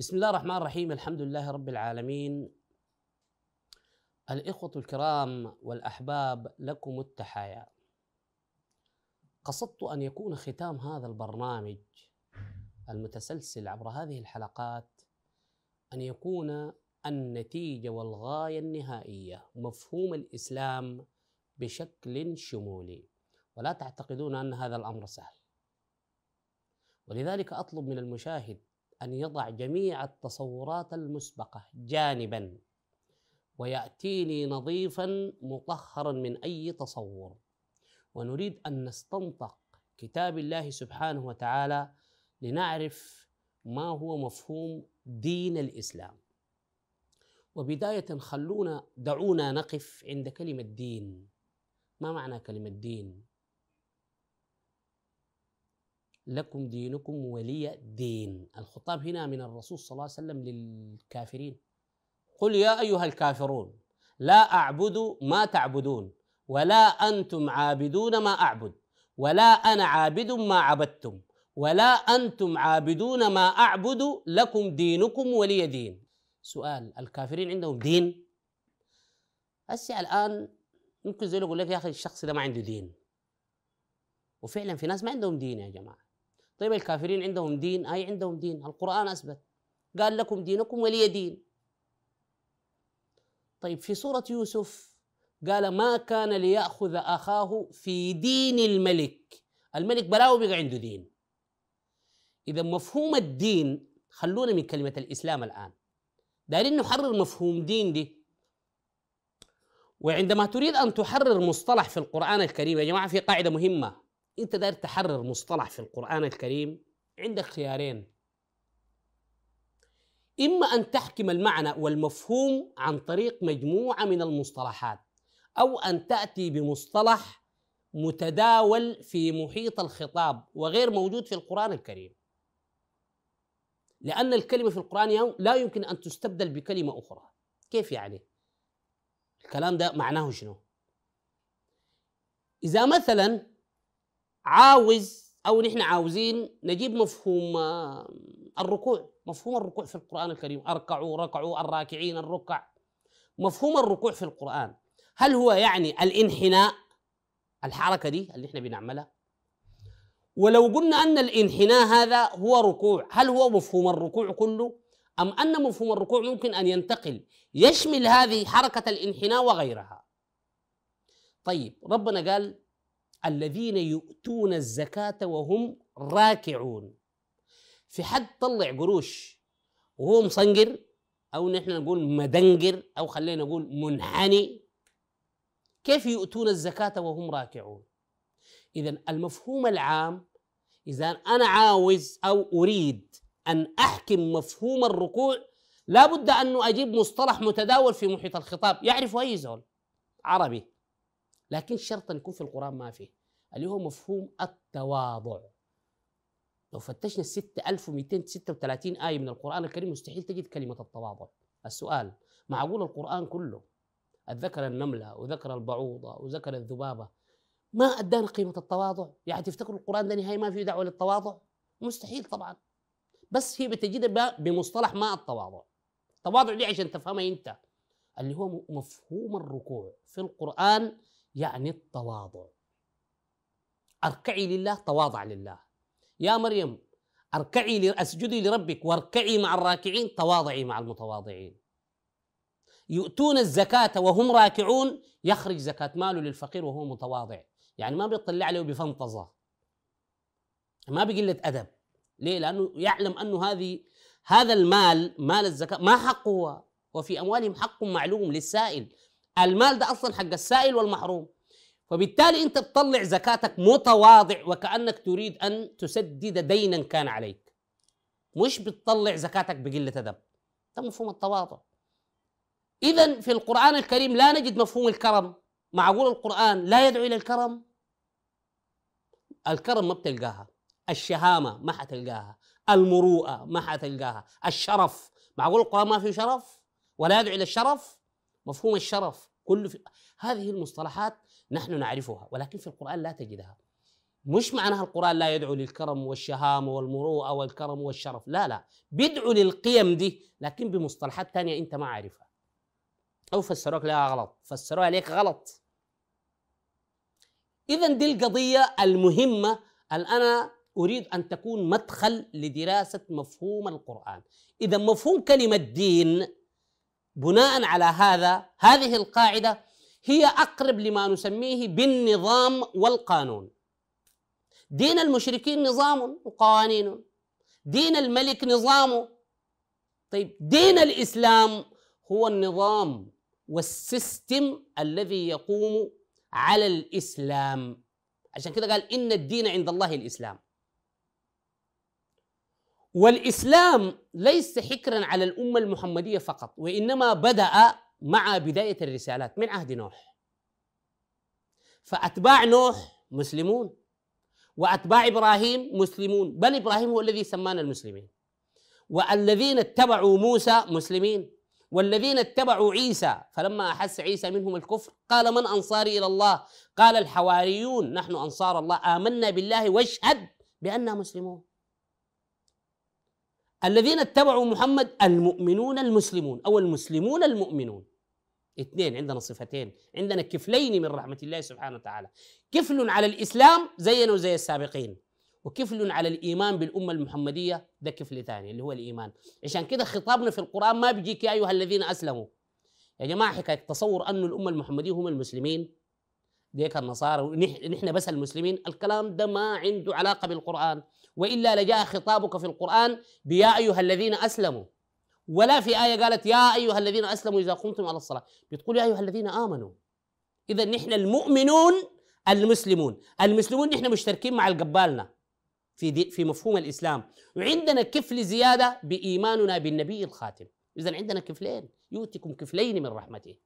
بسم الله الرحمن الرحيم الحمد لله رب العالمين. الإخوة الكرام والأحباب لكم التحايا. قصدت أن يكون ختام هذا البرنامج المتسلسل عبر هذه الحلقات أن يكون النتيجة والغاية النهائية مفهوم الإسلام بشكل شمولي. ولا تعتقدون أن هذا الأمر سهل. ولذلك أطلب من المشاهد أن يضع جميع التصورات المسبقة جانبا ويأتيني نظيفا مطهرا من أي تصور. ونريد أن نستنطق كتاب الله سبحانه وتعالى لنعرف ما هو مفهوم دين الإسلام. وبداية خلونا دعونا نقف عند كلمة دين. ما معنى كلمة دين؟ لكم دينكم ولي دين. الخطاب هنا من الرسول صلى الله عليه وسلم للكافرين. قل يا أيها الكافرون لا أعبد ما تعبدون ولا أنتم عابدون ما أعبد ولا أنا عابد ما عبدتم ولا أنتم عابدون ما أعبد لكم دينكم ولي دين. سؤال الكافرين عندهم دين؟ هسه الآن ممكن زي يقول لك يا أخي الشخص ده ما عنده دين. وفعلا في ناس ما عندهم دين يا جماعة. طيب الكافرين عندهم دين؟ أي عندهم دين. القرآن أثبت. قال لكم دينكم ولي دين. طيب في سورة يوسف قال ما كان ليأخذ أخاه في دين الملك. الملك بلاو بقى عنده دين. إذا مفهوم الدين خلونا من كلمة الإسلام الآن. دارين نحرر مفهوم دين دي. وعندما تريد أن تحرر مصطلح في القرآن الكريم يا جماعة في قاعدة مهمة. أنت داير تحرر مصطلح في القرآن الكريم عندك خيارين إما أن تحكم المعنى والمفهوم عن طريق مجموعة من المصطلحات أو أن تأتي بمصطلح متداول في محيط الخطاب وغير موجود في القرآن الكريم لأن الكلمة في القرآن لا يمكن أن تستبدل بكلمة أخرى كيف يعني؟ الكلام ده معناه شنو؟ إذا مثلا عاوز أو نحن عاوزين نجيب مفهوم آه، الركوع. مفهوم الركوع في القرآن الكريم. أركعوا ركعوا الراكعين الركع. مفهوم الركوع في القرآن. هل هو يعني الانحناء؟ الحركة دي اللي إحنا بنعملها. ولو قلنا أن الانحناء هذا هو ركوع هل هو مفهوم الركوع كله؟ أم أن مفهوم الركوع ممكن أن ينتقل يشمل هذه حركة الانحناء وغيرها؟ طيب ربنا قال الذين يؤتون الزكاة وهم راكعون. في حد طلع قروش وهو مصنقر أو نحن نقول مدنقر أو خلينا نقول منحني كيف يؤتون الزكاة وهم راكعون؟ إذا المفهوم العام إذا أنا عاوز أو أريد أن أحكم مفهوم الركوع لابد أنه أجيب مصطلح متداول في محيط الخطاب. يعرفه أي زول؟ عربي. لكن شرط أن يكون في القرآن ما فيه اللي هو مفهوم التواضع. لو فتشنا ال 6236 آية من القرآن الكريم مستحيل تجد كلمة التواضع. السؤال معقول القرآن كله؟ ذكر النملة وذكر البعوضة وذكر الذبابة ما أدانا قيمة التواضع؟ يعني تفتكروا القرآن ده نهاية ما فيه دعوة للتواضع؟ مستحيل طبعا. بس هي بتجد بمصطلح ما التواضع. التواضع دي عشان تفهمها أنت. اللي هو مفهوم الركوع. في القرآن يعني التواضع. أركعي لله تواضع لله. يا مريم أركعي أسجدي لربك واركعي مع الراكعين تواضعي مع المتواضعين. يؤتون الزكاة وهم راكعون يخرج زكاة ماله للفقير وهو متواضع. يعني ما بيطلع عليه بفنطزة. ما بقلة أدب. ليه؟ لأنه يعلم أنه هذه هذا المال مال الزكاة ما حقه وفي أموالهم حق معلوم للسائل. المال ده أصلا حق السائل والمحروم. فبالتالي أنت تطلع زكاتك متواضع وكأنك تريد أن تسدد دينا كان عليك. مش بتطلع زكاتك بقلة أدب. ده مفهوم التواضع. إذا في القرآن الكريم لا نجد مفهوم الكرم. معقول القرآن لا يدعو إلى الكرم؟ الكرم ما بتلقاها. الشهامة ما حتلقاها. المروءة ما حتلقاها. الشرف. معقول القرآن ما فيه شرف؟ ولا يدعو إلى الشرف؟ مفهوم الشرف كله في هذه المصطلحات نحن نعرفها ولكن في القرآن لا تجدها. مش معناها القرآن لا يدعو للكرم والشهامة والمروءة والكرم والشرف لا لا. بيدعو للقيم دي لكن بمصطلحات تانية أنت ما عارفها. أو فسروك لها غلط فسروها لك غلط. إذا دي القضية المهمة. اللي أنا أريد أن تكون مدخل لدراسة مفهوم القرآن. إذا مفهوم كلمة دين بناء على هذا هذه القاعدة هي أقرب لما نسميه بالنظام والقانون. دين المشركين نظام وقوانين. دين الملك نظامه طيب دين الإسلام هو النظام والسيستم الذي يقوم على الإسلام. عشان كده قال إن الدين عند الله الإسلام. والإسلام ليس حكرا على الأمة المحمدية فقط وإنما بدأ مع بداية الرسالات من عهد نوح. فأتباع نوح مسلمون وأتباع إبراهيم مسلمون بل إبراهيم هو الذي سمانا المسلمين. والذين اتبعوا موسى مسلمين والذين اتبعوا عيسى فلما أحس عيسى منهم الكفر قال من أنصاري إلى الله؟ قال الحواريون نحن أنصار الله آمنا بالله واشهد بأننا مسلمون. الذين اتبعوا محمد المؤمنون المسلمون أو المسلمون المؤمنون. اثنين عندنا صفتين. عندنا كفلين من رحمة الله سبحانه وتعالى. كفل على الإسلام زينا وزي السابقين وكفل على الإيمان بالأمة المحمدية ده كفل ثاني اللي هو الإيمان. عشان كده خطابنا في القرآن ما بيجيك يا أيها الذين أسلموا. يا جماعة حكاية تصور أن الأمة المحمدية هم المسلمين. ديك النصارى. ونحن بس المسلمين الكلام ده ما عنده علاقة بالقرآن. وإلا لجاء خطابك في القرآن بيا أيها الذين أسلموا. ولا في آية قالت يا أيها الذين أسلموا إذا قمتم على الصلاة. بتقول يا أيها الذين آمنوا. إذا نحن المؤمنون المسلمون. المسلمون نحن مشتركين مع القبالنا في دي في مفهوم الإسلام. وعندنا كفل زيادة بإيماننا بالنبي الخاتم. إذا عندنا كفلين. يؤتكم كفلين من رحمته.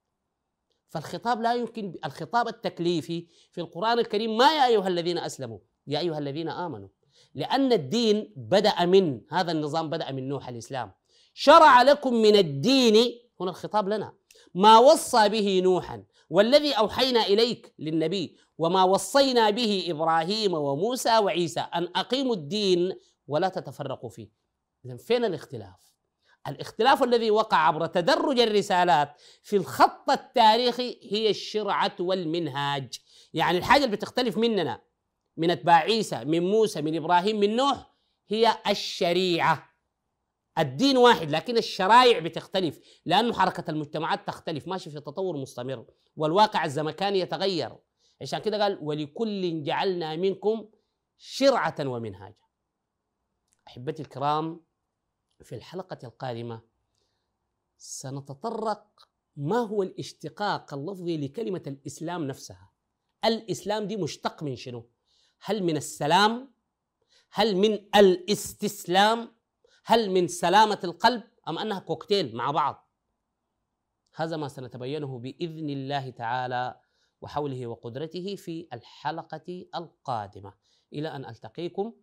فالخطاب لا يمكن الخطاب التكليفي في القرآن الكريم ما يا أيها الذين أسلموا؟ يا أيها الذين آمنوا. لأن الدين بدأ من هذا النظام بدأ من نوح الإسلام. شرع لكم من الدين هنا الخطاب لنا ما وصى به نوحا والذي أوحينا إليك للنبي وما وصينا به إبراهيم وموسى وعيسى أن أقيموا الدين ولا تتفرقوا فيه. إذن فين الاختلاف؟ الاختلاف الذي وقع عبر تدرج الرسالات في الخط التاريخي هي الشرعة والمنهاج. يعني الحاجة اللي بتختلف مننا من أتباع عيسى من موسى من إبراهيم من نوح هي الشريعة. الدين واحد لكن الشرائع بتختلف لأنه حركة المجتمعات تختلف. ماشي في تطور مستمر والواقع الزمكاني يتغير. عشان كده قال ولكل جعلنا منكم شرعة ومنهاجا. أحبتي الكرام في الحلقة القادمة سنتطرق ما هو الاشتقاق اللفظي لكلمة الإسلام نفسها؟ الإسلام دي مشتق من شنو؟ هل من السلام؟ هل من الاستسلام؟ هل من سلامة القلب؟ أم أنها كوكتيل مع بعض؟ هذا ما سنتبينه بإذن الله تعالى وحوله وقدرته في الحلقة القادمة. إلى أن ألتقيكم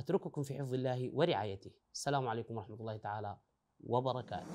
أترككم في حفظ الله ورعايته. السلام عليكم ورحمة الله تعالى وبركاته.